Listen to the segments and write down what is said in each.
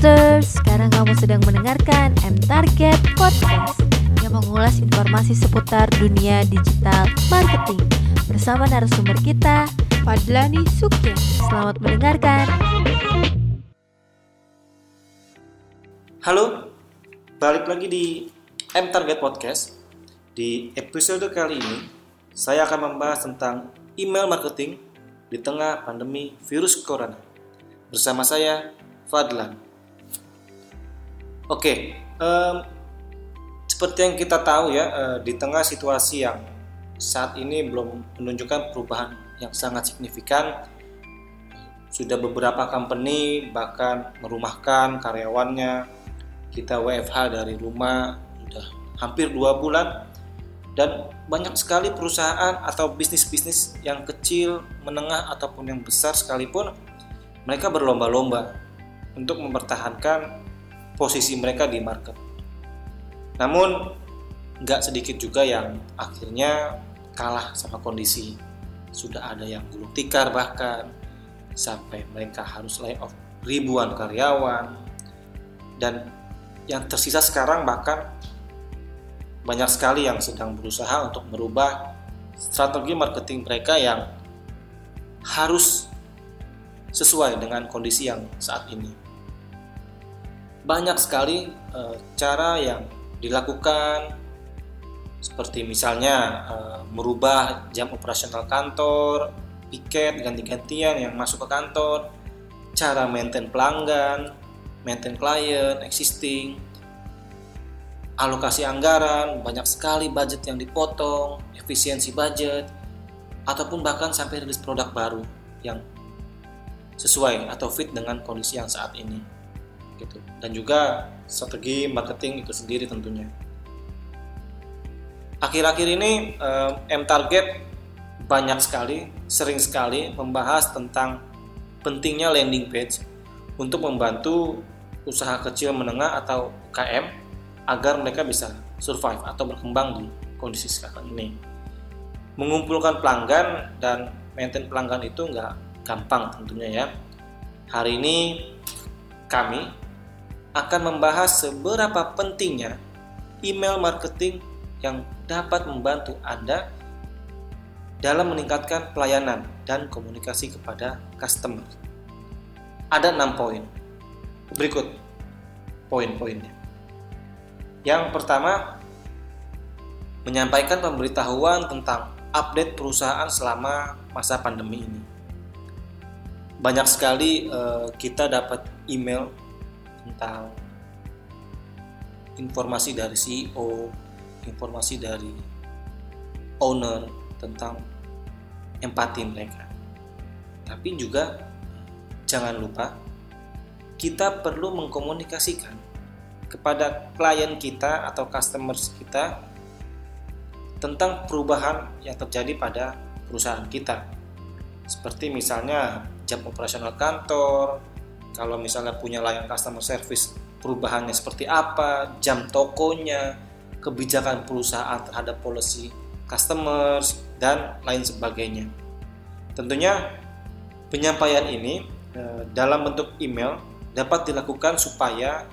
users, sekarang kamu sedang mendengarkan M Target Podcast yang mengulas informasi seputar dunia digital marketing bersama narasumber kita, Fadlani Sukya. Selamat mendengarkan. Halo, balik lagi di M Target Podcast. Di episode kali ini, saya akan membahas tentang email marketing di tengah pandemi virus corona. Bersama saya, Fadlan. Oke, um, seperti yang kita tahu ya, uh, di tengah situasi yang saat ini belum menunjukkan perubahan yang sangat signifikan, sudah beberapa company bahkan merumahkan karyawannya, kita WFH dari rumah sudah hampir dua bulan, dan banyak sekali perusahaan atau bisnis-bisnis yang kecil, menengah ataupun yang besar sekalipun mereka berlomba-lomba untuk mempertahankan posisi mereka di market. Namun nggak sedikit juga yang akhirnya kalah sama kondisi. Sudah ada yang gulung tikar bahkan sampai mereka harus lay off ribuan karyawan dan yang tersisa sekarang bahkan banyak sekali yang sedang berusaha untuk merubah strategi marketing mereka yang harus sesuai dengan kondisi yang saat ini. Banyak sekali e, cara yang dilakukan. Seperti misalnya e, merubah jam operasional kantor, piket ganti-gantian yang masuk ke kantor, cara maintain pelanggan, maintain klien, existing, alokasi anggaran, banyak sekali budget yang dipotong, efisiensi budget, ataupun bahkan sampai rilis produk baru yang sesuai atau fit dengan kondisi yang saat ini gitu. Dan juga strategi marketing itu sendiri tentunya. Akhir-akhir ini eh, M Target banyak sekali sering sekali membahas tentang pentingnya landing page untuk membantu usaha kecil menengah atau UKM agar mereka bisa survive atau berkembang di kondisi sekarang ini. Mengumpulkan pelanggan dan maintain pelanggan itu nggak gampang tentunya ya. Hari ini kami akan membahas seberapa pentingnya email marketing yang dapat membantu Anda dalam meningkatkan pelayanan dan komunikasi kepada customer. Ada enam poin. Berikut poin-poinnya. Yang pertama, menyampaikan pemberitahuan tentang update perusahaan selama masa pandemi ini banyak sekali uh, kita dapat email tentang informasi dari CEO, informasi dari owner tentang empati mereka. Tapi juga jangan lupa kita perlu mengkomunikasikan kepada klien kita atau customers kita tentang perubahan yang terjadi pada perusahaan kita. Seperti misalnya jam operasional kantor, kalau misalnya punya layanan customer service perubahannya seperti apa, jam tokonya, kebijakan perusahaan terhadap policy customers dan lain sebagainya. Tentunya penyampaian ini eh, dalam bentuk email dapat dilakukan supaya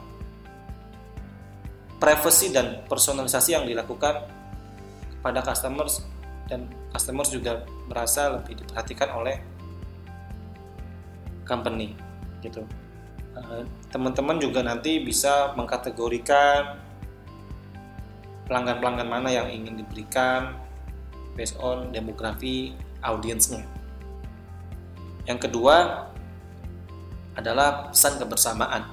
privasi dan personalisasi yang dilakukan kepada customers dan customers juga merasa lebih diperhatikan oleh company gitu. Eh, teman-teman juga nanti bisa mengkategorikan pelanggan-pelanggan mana yang ingin diberikan based on demografi audiensnya. Yang kedua adalah pesan kebersamaan.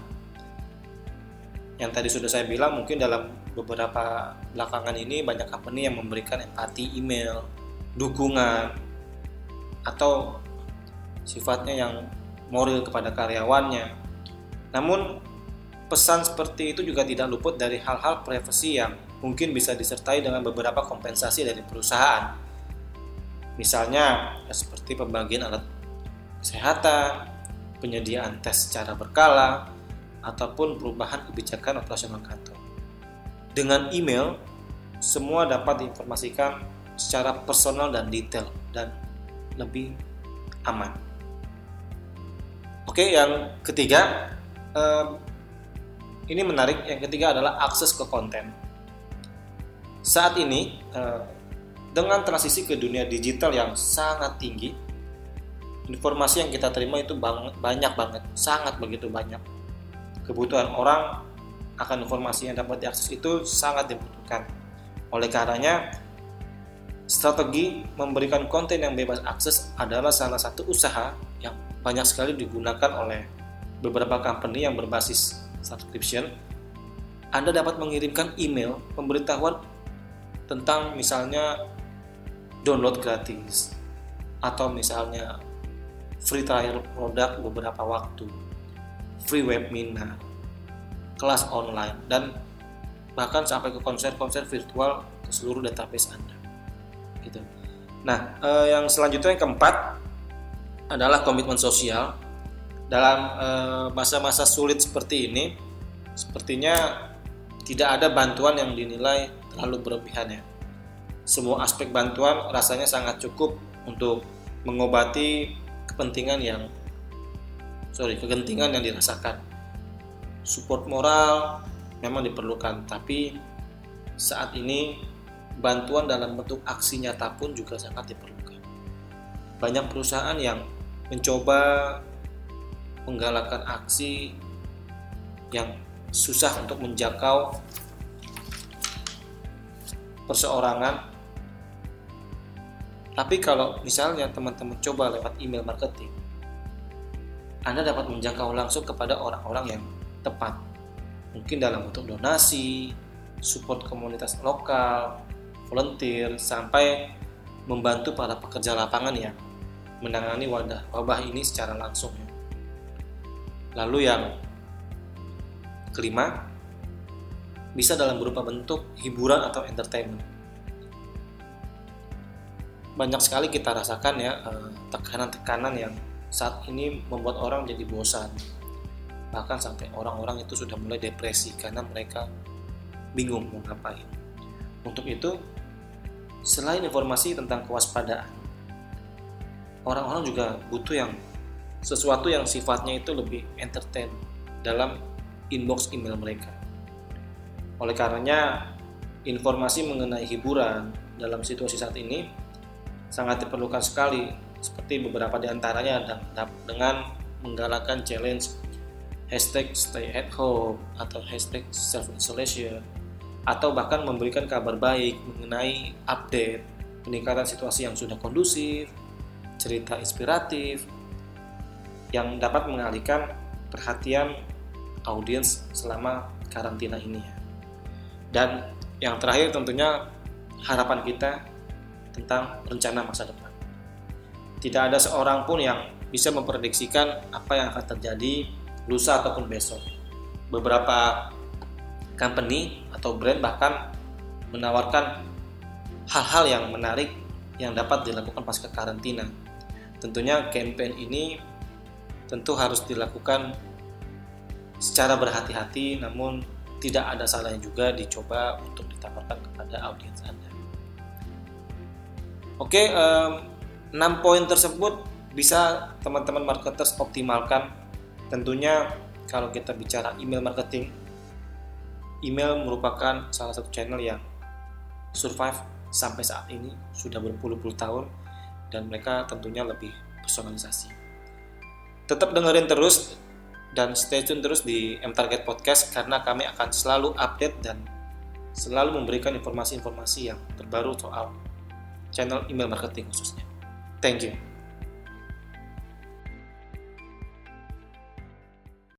Yang tadi sudah saya bilang mungkin dalam beberapa belakangan ini banyak company yang memberikan empati email dukungan atau sifatnya yang moral kepada karyawannya. Namun, pesan seperti itu juga tidak luput dari hal-hal privasi yang mungkin bisa disertai dengan beberapa kompensasi dari perusahaan. Misalnya, seperti pembagian alat kesehatan, penyediaan tes secara berkala, ataupun perubahan kebijakan operasional kantor. Dengan email, semua dapat diinformasikan secara personal dan detail dan lebih aman. Oke, yang ketiga, eh, ini menarik. Yang ketiga adalah akses ke konten. Saat ini eh, dengan transisi ke dunia digital yang sangat tinggi, informasi yang kita terima itu banyak banget, sangat begitu banyak. Kebutuhan orang akan informasi yang dapat diakses itu sangat dibutuhkan. Oleh karenanya, strategi memberikan konten yang bebas akses adalah salah satu usaha yang banyak sekali digunakan oleh beberapa company yang berbasis subscription, Anda dapat mengirimkan email pemberitahuan tentang misalnya download gratis atau misalnya free trial produk beberapa waktu, free webinar, kelas online dan bahkan sampai ke konser-konser virtual ke seluruh database Anda. Gitu. Nah, eh, yang selanjutnya yang keempat adalah komitmen sosial. Dalam eh, masa-masa sulit seperti ini sepertinya tidak ada bantuan yang dinilai terlalu berlebihan ya. Semua aspek bantuan rasanya sangat cukup untuk mengobati kepentingan yang sorry kegentingan yang dirasakan. Support moral memang diperlukan tapi saat ini bantuan dalam bentuk aksi nyata pun juga sangat diperlukan banyak perusahaan yang mencoba menggalakkan aksi yang susah untuk menjangkau perseorangan. Tapi kalau misalnya teman-teman coba lewat email marketing, Anda dapat menjangkau langsung kepada orang-orang yang tepat. Mungkin dalam bentuk donasi, support komunitas lokal, volunteer, sampai membantu para pekerja lapangan yang menangani wadah wabah ini secara langsung. Lalu yang kelima, bisa dalam berupa bentuk hiburan atau entertainment. Banyak sekali kita rasakan ya eh, tekanan-tekanan yang saat ini membuat orang jadi bosan. Bahkan sampai orang-orang itu sudah mulai depresi karena mereka bingung mau ngapain. Untuk itu, selain informasi tentang kewaspadaan, orang-orang juga butuh yang sesuatu yang sifatnya itu lebih entertain dalam inbox email mereka. Oleh karenanya, informasi mengenai hiburan dalam situasi saat ini sangat diperlukan sekali, seperti beberapa di antaranya dengan menggalakkan challenge hashtag stay at home atau hashtag self isolation atau bahkan memberikan kabar baik mengenai update peningkatan situasi yang sudah kondusif, cerita inspiratif, yang dapat mengalihkan perhatian audiens selama karantina ini. Dan yang terakhir tentunya harapan kita tentang rencana masa depan. Tidak ada seorang pun yang bisa memprediksikan apa yang akan terjadi lusa ataupun besok. Beberapa company atau brand bahkan menawarkan hal-hal yang menarik yang dapat dilakukan pasca karantina. Tentunya campaign ini tentu harus dilakukan secara berhati-hati namun tidak ada salahnya juga dicoba untuk ditawarkan kepada audiens Anda. Oke, um, 6 poin tersebut bisa teman-teman marketers optimalkan. Tentunya kalau kita bicara email marketing, email merupakan salah satu channel yang survive sampai saat ini sudah berpuluh-puluh tahun dan mereka tentunya lebih personalisasi tetap dengerin terus dan stay tune terus di M Target Podcast karena kami akan selalu update dan selalu memberikan informasi-informasi yang terbaru soal channel email marketing khususnya. Thank you.